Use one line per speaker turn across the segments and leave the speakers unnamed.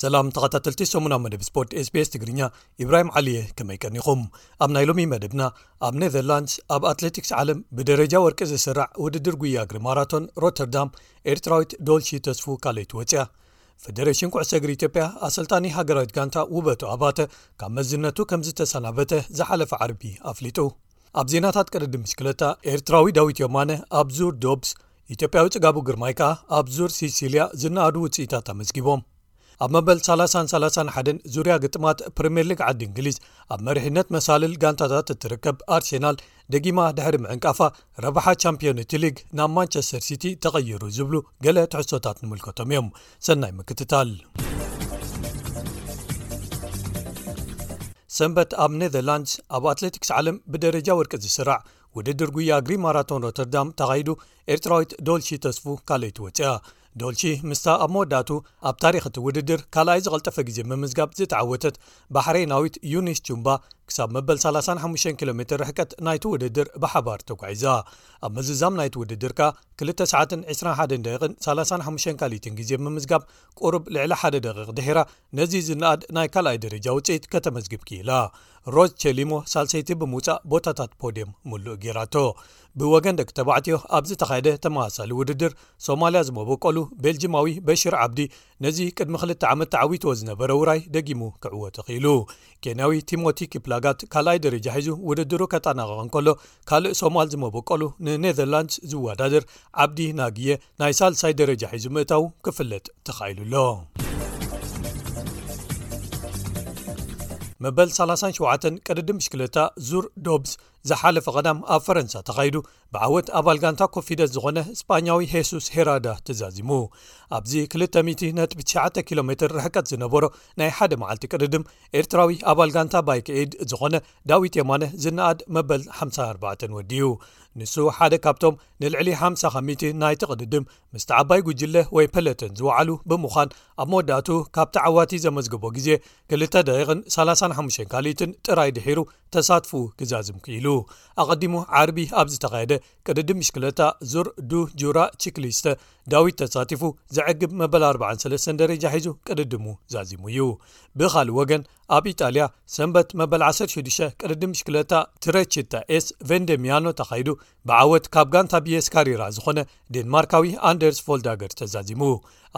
ሰላም ተኸታተልቲ ሰሙና መደብ ስፖርት ስbs ትግርኛ ኢብራሂም ዓሊየ ከመይ ቀኒኹም ኣብ ናይ ሎሚ መደብና ኣብ ኔዘርላንድስ ኣብ ኣትለቲክስ ዓለም ብደረጃ ወርቂ ዝስራዕ ውድድር ጉያ እግሪ ማራቶን ሮተርዳም ኤርትራዊት ዶልሺ ተስፉ ካለይቲ ወፅያ ፈደረሽን ኩዕሰ እግሪ ኢትዮጵያ ኣሰልጣኒ ሃገራዊት ጋንታ ውበቱ ኣባተ ካብ መዝነቱ ከም ዝተሰናበተ ዝሓለፈ ዓርቢ ኣፍሊጡ ኣብ ዜናታት ቅርዲ ምሽክለታ ኤርትራዊ ዳዊት ዮማነ ኣብ ዙር ዶብስ ኢትዮጵያዊ ፅጋቡ ግርማይ ከኣ ኣብ ዙር ሲሲልያ ዝነኣዱ ውፅኢታት ኣመዝጊቦም ኣብ መበል ሳላሳን ሳላሳን ሓደን ዙርያ ግጥማት ፕሪምየር ሊግ ዓዲ እንግሊዝ ኣብ መሪሕነት መሳልል ጋንታታት እትርከብ ኣርሴናል ደጊማ ድሕሪ ምዕንቃፋ ረብሓ ቻምፕዮኒቲ ሊግ ናብ ማንቸስተር ሲቲ ተቐይሩ ዝብሉ ገለ ትሕሶታት ንምልከቶም እዮም ሰናይ ምክትታል ሰንበት ኣብ ኔዘርላንድስ ኣብ ኣትሌቲክስ ዓለም ብደረጃ ወርቂ ዝስራዕ ውድድር ጉያ ግሪ ማራቶን ሮተርዳም ተኻይዱ ኤርትራዊት ዶልሺ ተስፉ ካልይቲ ወፅኣ ዶልቺ ምስታ ኣብ መወዳእትኡ ኣብ ታሪኽ እቲ ውድድር ካልኣይ ዝቐልጠፈ ግዜ ብምምዝጋብ ዝተዓወተት ባሕሬናዊት ዩኒስ ጁምባ ክሳብ መበል ሰላሳን ሓሙሽተን ኪሎሜተር ርሕቀት ናይቲ ውድድር ብሓባር ተጓዒዛ። ኣብ ምዝዛም ናይቲ ውድድር ከኣ ክልተ ሰዓትን ዕስራን ሓደን ደቒቕን ሰላሳን ሓሙሽተን ካልኢትን ግዜ ብምምዝጋብ ቁሩብ ልዕሊ ሓደ ደቒቕ ድሒራ ነዚ ዝነኣድ ናይ ካልኣይ ደረጃ ውጽኢት ከተመዝግብ ክኢላ። ሮዝ ቸሊሞ ሳልሰይቲ ብምውጻእ ቦታታት ፖድየም ምሉእ ገይራቶ። ብወገን ደቂ ተባዕትዮ ኣብ ዝተኻየደ ተመሳሳሊ ውድድር ሶማልያ ዝመበቆሉ ቤልጂማዊ በሽር ዓብዲ ነዚ ቅድሚ ክልተ ዓመት ተዓዊትዎ ዝነበረ ውራይ ደጊሙ ክዕወቶ ክኢሉ። ኬንያዊ ቲሞቲ ኪፕላጋት ካልኣይ ደረጃ ሒዙ ውድድሩ ከጠናቕቕ እንከሎ፣ ካልእ ሶማል ዝመበቆሉ ንኔዘርላንድስ ዝወዳድር ዓብዲ ናግየ ናይ ሳልሳይ ደረጃ ሒዙ ምእታው ክፍለጥ ተኻኢሉ ኣሎ መበል 37 ቅድዲ ምሽክለታ ዙር ዶብስ ዝሓለፈ ቐዳም ኣብ ፈረንሳ ተኻይዱ ብዓወት ኣባል ጋንታ ኮፊደት ዝኾነ እስጳኛዊ ሄሱስ ሄራዳ ተዛዚሙ ኣብዚ 299 ኪ ሜ ርሕቀት ዝነበሮ ናይ ሓደ መዓልቲ ቅድድም ኤርትራዊ ኣባል ጋንታ ባይክኤድ ዝኾነ ዳዊት የማነ ዝነኣድ መበል ሓ ኣርባዕተ ወዲኡ ንሱ ሓደ ካብቶም ንልዕሊ ሓምሳ ኻሚቲ ናይቲ ቕድድም ምስቲ ዓባይ ጉጅለ ወይ ፐለተን ዝወዓሉ ብምዃን ኣብ መወዳእቱ ካብ ተዓዋቲ ዘመዝግቦ ግዜ 2ልተ ደቂቕን ሰሓ ካልትን ጥራይ ድሒሩ ተሳትፉ ክዛዝም ክኢሉ ኣቐዲሙ ዓርቢ ኣብ ዝተኻየደ ቅድድም ምሽክለታ ዙር ዱ ጁራ ቺክሊስተ ዳዊት ተሳቲፉ ዘዕግብ መበል 43 ደረጃ ሒዙ ቅድድሙ ዛዚሙ እዩ ብኻልእ ወገን ኣብ ኢጣልያ ሰንበት መበል 16 ቅድድም ብሽክለታ ትረቺታ ኤስ ቨንደሚያኖ ተኻይዱ ብዓወት ካብ ጋንታ ብስ ካሪራ ዝኾነ ዴንማርካዊ ኣንደርስ ቮልዳገር ተዛዚሙ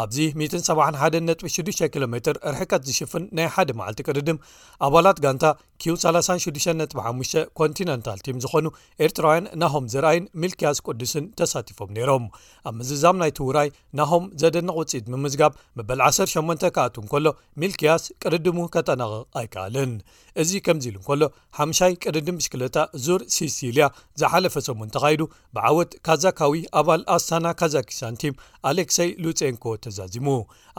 ኣብዚ 171.6ኪ ሜር ርሕቀት ዝሽፍን ናይ ሓደ መዓልቲ ቅድድም ኣባላት ጋንታ ኪው 36.5 ኮንቲነንታል ቲም ዝኾኑ ኤርትራውያን ናሆም ዘርኣይን ሚልክያስ ቅዱስን ተሳቲፎም ነይሮም ኣብ ምዝዛም ናይቲ ውራይ ናሆም ዘደንቕ ውፅኢት ምምዝጋብ መበል 18 ክኣቱ እንከሎ ሚልክያስ ቅድድሙ ከጠናቕቕ ኣይከኣለን እዚ ከምዚ ኢሉ እንከሎ ሓምሻይ ቅድድም ብሽክለታ ዙር ሲሲልያ ዝሓለፈ ሰሙን ተኻይዱ ብዓወት ካዛካዊ ኣባል ኣስታና ካዛኪሳንቲም ኣሌክሰይ ሉፀንኮ ተዛዚሙ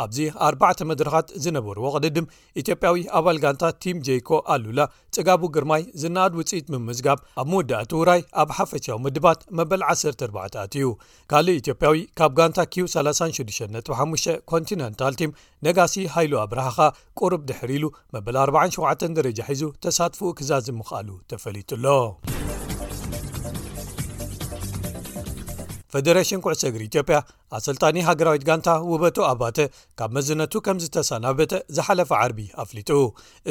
ኣብዚ ኣርባዕተ መድረኻት ዝነበርዎ ቅድድም ኢትዮጵያዊ ኣባል ጋንታ ቲም ጀይኮ ኣሉላ ፅጋቡ ግርማይ ዝነኣድ ውፅኢት ምምዝጋብ ኣብ መወዳእቲ ውራይ ኣብ ሓፈሻዊ ምድባት መበል 14 ኣትዩ ካልእ ኢትዮጵያዊ ካብ ጋንታ ኪው 36.5 ኮንቲነንታል ቲም ነጋሲ ሃይሉ ኣብርሃ ከኣ ቅሩብ ድሕሪ ኢሉ መበል 47 ደረጃ ሒዙ ተሳትፍኡ ክዛዝ ምኽኣሉ ተፈሊጡ ኣሎ ፈደረሽን ኩዕሰ እግሪ ኢትዮጵያ ኣሰልጣኒ ሃገራዊት ጋንታ ውበቱ ኣባተ ካብ መዝነቱ ከም ዝተሰናበተ ዝሓለፈ ዓርቢ ኣፍሊጡ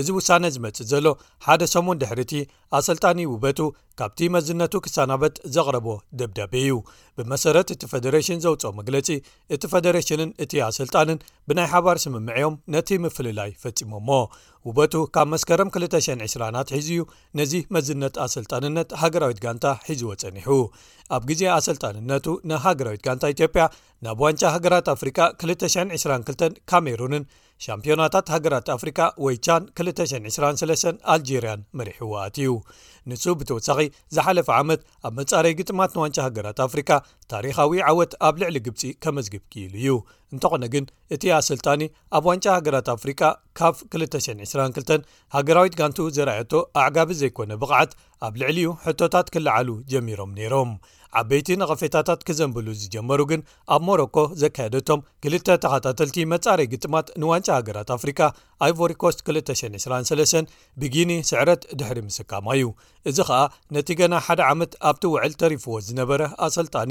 እዚ ውሳነ ዝመጽእ ዘሎ ሓደ ሰሙን ድሕርቲ ኣሰልጣኒ ውበቱ ካብቲ መዝነቱ ክሰናበት ዘቕረቦ ደብዳቤ እዩ ብመሰረት እቲ ፈደሬሽን ዘውፅኦ መግለፂ እቲ ፈደሬሽንን እቲ ኣሰልጣንን ብናይ ሓባር ስምምዐ ዮም ነቲ ምፍልላይ ፈፂሞሞ ውበቱ ካብ መስከረም 220 ሒዙ እዩ ነዚ መዝነት ኣሰልጣንነት ሃገራዊት ጋንታ ሒዝዎ ፀኒሑ ኣብ ግዜ ኣሰልጣንነቱ ንሃገራዊት ጋንታ ኢትዮጵያ ናብ ዋንጫ ሃገራት ኣፍሪቃ 222 ካሜሩንን ሻምፕዮናታት ሃገራት ኣፍሪቃ ወይ ቻን 223 ኣልጀርያን መሪሕዎ ኣትዩ ንሱ ብተወሳኺ ዝሓለፈ ዓመት ኣብ መጻረይ ግጥማት ንዋንጫ ሃገራት ኣፍሪቃ ታሪኻዊ ዓወት ኣብ ልዕሊ ግብፂ ከመዝግብ ክኢሉ እዩ እንተኾነ ግን እቲ ኣሰልጣኒ ኣብ ዋንጫ ሃገራት ኣፍሪቃ ካፍ 222 ሃገራዊት ጋንቱ ዘርኣየቶ ኣዕጋቢ ዘይኮነ ብቕዓት ኣብ ልዕሊኡ ሕቶታት ክለዓሉ ጀሚሮም ነይሮም። ዓበይቲ ነቐፌታታት ክዘንብሉ ዝጀመሩ ግን ኣብ ሞሮኮ ዘካየደቶም ክልተ ተኻታተልቲ መጻረይ ግጥማት ንዋንጫ ሃገራት ኣፍሪቃ ኣይቮሪኮስት 2023ን ብጊኒ ስዕረት ድሕሪ ምስካማ'ዩ። እዚ ከኣ ነቲ ገና ሓደ ዓመት ኣብቲ ውዕል ተሪፍዎ ዝነበረ ኣሰልጣኒ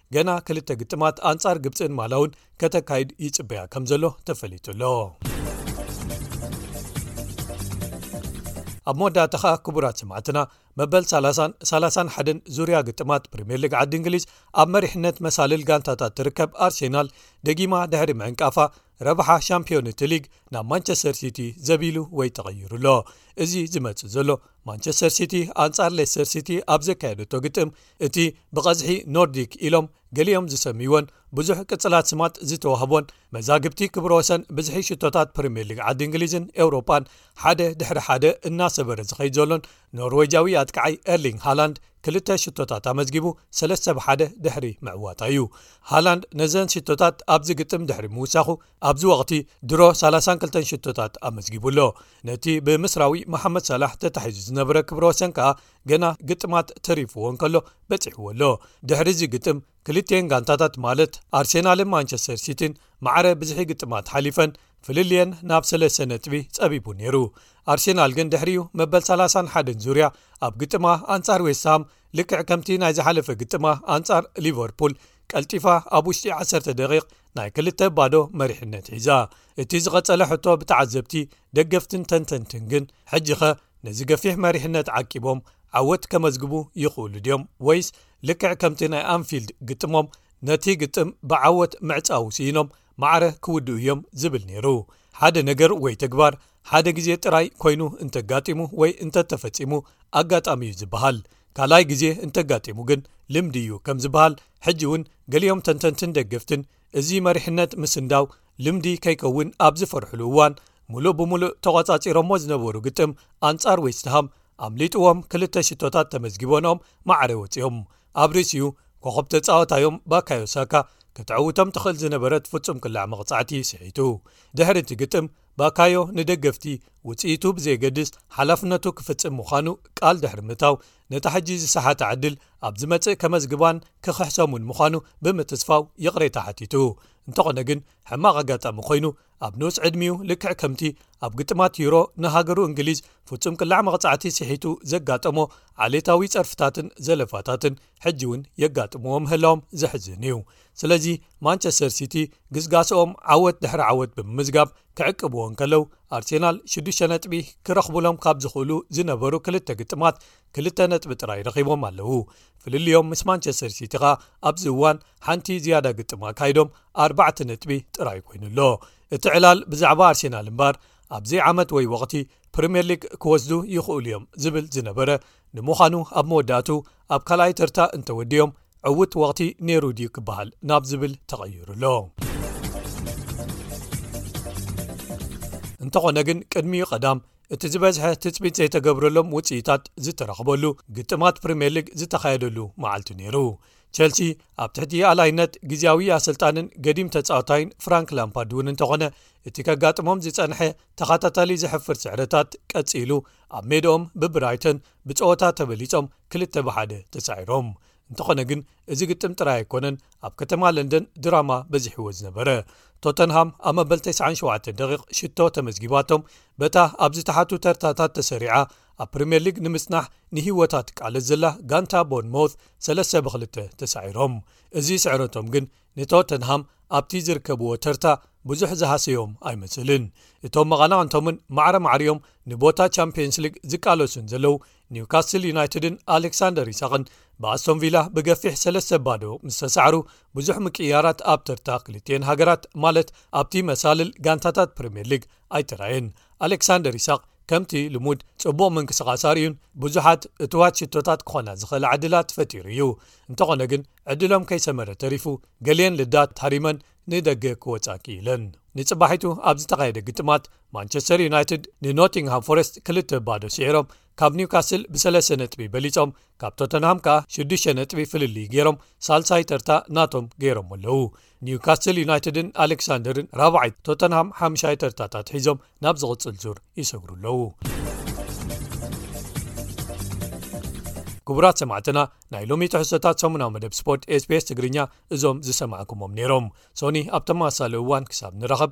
ገና ክልተ ግጥማት ኣንጻር ግብፅን ማላውን ከተካይድ ይፅበያ ከም ዘሎ ተፈሊጡ ኣሎ ኣብ መወዳእታ ኸኣ ክቡራት ሰማዕትና መበል 331 ዙርያ ግጥማት ፕሪምየር ሊግ ዓዲ እንግሊዝ ኣብ መሪሕነት መሳልል ጋንታታት ትርከብ ኣርሴናል ደጊማ ድሕሪ ምዕንቃፋ ረብሓ ሻምፕዮንት ሊግ ናብ ማንቸስተር ሲቲ ዘቢሉ ወይ ተቐይሩ ኣሎ እዚ ዝመጽእ ዘሎ ማንቸስተር ሲቲ ኣንጻር ሌስተር ሲቲ ኣብ ዘካየደቶ ግጥም እቲ ብቐዝሒ ኖርዲክ ኢሎም ገሊኦም ዝሰምይዎን ብዙሕ ቅጽላት ስማት ዝተዋህቦን መዛግብቲ ክብረ ወሰን ብዝሒ ሽቶታት ፕሪምየር ሊግ ዓዲ እንግሊዝን ኤውሮጳን ሓደ ድሕሪ ሓደ እናሰበረ ዝኸይድ ዘሎን ኖርወጃዊ ኣጥቃዓይ ኤርሊንግ ሃላንድ ክልተ ሽቶታት ኣመዝጊቡ ሰለስተ ብ ሓደ ድሕሪ ምዕዋታ እዩ ሃላንድ ነዘን ሽቶታት ኣብዚ ግጥም ድሕሪ ምውሳኹ ኣብዚ ወቅቲ ድሮ 32 ሽቶታት ኣመዝጊቡ ኣሎ ነቲ ብምስራዊ መሓመድ ሳላሕ ተታሒዙ ዝነበረ ክብረ ወሰን ከኣ ገና ግጥማት ተሪፍዎ እንከሎ በጺሕዎ ኣሎ ድሕሪ እዚ ግጥም ክልትን ጋንታታት ማለት ኣርሴናልን ማንቸስተር ሲቲን ማዕረ ብዝሒ ግጥማት ሓሊፈን ፍልልየን ናብ ሰለስተ ነጥቢ ጸቢቡ ነይሩ ኣርሴናል ግን ድሕሪኡ መበል 31 ዙርያ ኣብ ግጥማ ኣንጻር ዌስትሃም ልክዕ ከምቲ ናይ ዝሓለፈ ግጥማ ኣንጻር ሊቨርፑል ቀልጢፋ ኣብ ውሽጢ 1ሰ ደቂቕ ናይ ክልተ ባዶ መሪሕነት ሒዛ እቲ ዝቐጸለ ሕቶ ብተዓዘብቲ ደገፍትን ተንተንትን ግን ሕጂኸ ነዚ ገፊሕ መሪሕነት ዓቂቦም ዓወት ከመዝግቡ ይኽእሉ ድዮም ወይስ ልክዕ ከምቲ ናይ ኣንፊልድ ግጥሞም ነቲ ግጥም ብዓወት ምዕጻው ስኢኖም ማዕረ ክውድኡ እዮም ዝብል ነይሩ ሓደ ነገር ወይ ተግባር ሓደ ግዜ ጥራይ ኮይኑ እንተጋጢሙ ወይ እንተተፈጺሙ ኣጋጣሚ እዩ ዝበሃል ካልኣይ ግዜ እንተጋጢሙ ግን ልምዲ እዩ ከም ዝበሃል ሕጂ እውን ገሊኦም ተንተንትን ደገፍትን እዚ መሪሕነት ምስንዳው ልምዲ ከይከውን ኣብ ዝፈርሕሉ እዋን ሙሉእ ብምሉእ ተቋጻጺሮሞ ዝነበሩ ግጥም ኣንጻር ዌስትሃም ኣምሊጥዎም ክልተ ሽቶታት ተመዝጊቦንኦም ማዕረ ወፂኦም ኣብ ርእሲኡ ኮኸብ ተፃወታዮም ባካዮሳካ ከተዐውቶም ትኽእል ዝነበረት ፍጹም ክላዕ መቕጻዕቲ ስሒቱ ድሕሪ እቲ ግጥም ባካዮ ንደገፍቲ ውጽኢቱ ብዘየገድስ ሓላፍነቱ ክፍጽም ምዃኑ ቃል ድሕሪ ምታው ነታ ሕጂ ዝሰሓታ ዕድል ኣብ ዝመጽእ ከመዝግባን ክኽሕሰሙን ምዃኑ ብምትስፋው ይቕሬታ ሓቲቱ እንተኾነ ግን ሕማቕ ኣጋጣሚ ኮይኑ ኣብ ንኡስ ዕድሚኡ ልክዕ ከምቲ ኣብ ግጥማት ዩሮ ንሃገሩ እንግሊዝ ፍጹም ቅላዕ መቕጻዕቲ ስሒቱ ዘጋጠሞ ዓሌታዊ ጸርፍታትን ዘለፋታትን ሕጂ እውን የጋጥምዎ ምህላዎም ዘሕዝን እዩ ስለዚ ማንቸስተር ሲቲ ግስጋሰኦም ዓወት ድሕሪ ዓወት ብምምዝጋብ ክዕቅብዎ ከለው ኣርሴናል 6ዱሽ ነጥቢ ክረኽብሎም ካብ ዝኽእሉ ዝነበሩ ክልተ ግጥማት ክልተ ነጥቢ ጥራይ ረኺቦም ኣለው ፍልልዮም ምስ ማንቸስተር ሲቲ ኻ ኣብዚ እዋን ሓንቲ ዝያዳ ግጥም ኣካይዶም ኣርባዕተ ነጥቢ ጥራይ ኮይኑ ኣሎ እቲ ዕላል ብዛዕባ ኣርሴናል እምባር ኣብዚ ዓመት ወይ ወቕቲ ፕሪምየር ሊግ ክወስዱ ይኽእሉ እዮም ዝብል ዝነበረ ንምዃኑ ኣብ መወዳእቱ ኣብ ካልኣይ ተርታ እንተወዲኦም ዕውት ወቕቲ ነይሩ ድዩ ክበሃል ናብ ዝብል ተቐይሩ ኣሎ እንተኾነ ግን ቅድሚኡ ቀዳም እቲ ዝበዝሐ ትፅቢት ዘይተገብረሎም ውፅኢታት ዝተረኽበሉ ግጥማት ፕሪምየር ሊግ ዝተኻየደሉ መዓልቲ ነይሩ ቸልሲ ኣብ ትሕቲ ኣላይነት ግዜያዊ ኣሰልጣንን ገዲም ተፃወታይን ፍራንክ ላምፓርድ እውን እንተኾነ እቲ ከጋጥሞም ዝፀንሐ ተኸታታሊ ዘሕፍር ስዕረታት ቀፂሉ ኣብ ሜድኦም ብብራይተን ብጸወታ ተበሊጾም ክልተ ብ ሓደ ተሳዒሮም እንተኾነ ግን እዚ ግጥም ጥራይ ኣይኮነን ኣብ ከተማ ለንደን ድራማ በዚሕዎ ዝነበረ ቶተንሃም ኣብ መበል 97 ደቂቕ ሽቶ ተመዝጊባቶም በታ ኣብ ዝተሓቱ ተርታታት ተሰሪዓ ኣብ ፕሪምየር ሊግ ንምጽናሕ ንህወታት ቃለት ዘላ ጋንታ ቦርንሞት 3 ብ2 ተሳዒሮም እዚ ስዕረቶም ግን ንቶተንሃም ኣብቲ ዝርከብዎ ተርታ ብዙሕ ዝሃሰዮም ኣይመስልን እቶም መቓናዕንቶምን ማዕረ ማዕሪኦም ንቦታ ቻምፕዮንስ ሊግ ዝቃለሱን ዘለዉ ኒውካስትል ዩናይትድን ኣሌክሳንደር ይሳቅን ብኣስቶን ቪላ ብገፊሕ ሰለስተ ባዶ ምስ ተሳዕሩ ብዙሕ ምቅያራት ኣብ ተርታ ክልትዮን ሃገራት ማለት ኣብቲ መሳልል ጋንታታት ፕሪምየር ሊግ ኣይተራየን ኣሌክሳንደር ይሳቅ ከምቲ ልሙድ ጽቡቕ ምንቅስቓስ ኣርእዩን ብዙሓት እትዋት ሽቶታት ክኾና ዝኽእላ ዕድላት ፈጢሩ እዩ እንተኾነ ግን ዕድሎም ከይሰመረ ተሪፉ ገሊኤን ልዳት ሃሪመን ንደገ ክወጻ ክኢለን። ንጽባሒቱ ኣብ ዝተኻየደ ግጥማት ማንቸስተር ዩናይትድ ንኖቲንግሃም ፎረስት ክልተ ባዶ ስዒሮም ካብ ኒውካስል ብሰለስተ ነጥቢ በሊጾም ካብ ቶተንሃም ከኣ ሽዱሽተ ነጥቢ ፍልልይ ገይሮም ሳልሳይ ተርታ ናቶም ገይሮም ኣለዉ። ኒውካስትል ዩናይትድን ኣሌክሳንደርን ራብዓይት ቶተንሃም ሓሙሻይ ተርታታት ሒዞም ናብ ዝቕፅል ዙር ይሰግሩ ኣለዉ ክቡራት ሰማዕትና ናይ ሎሚ ትሕሶታት ሰሙናዊ መደብ ስፖርት ስbs ትግርኛ እዞም ዝሰማዕኩሞም ነይሮም ሶኒ ኣብ ተመሳሳሊ እዋን ክሳብ
ንራኸብ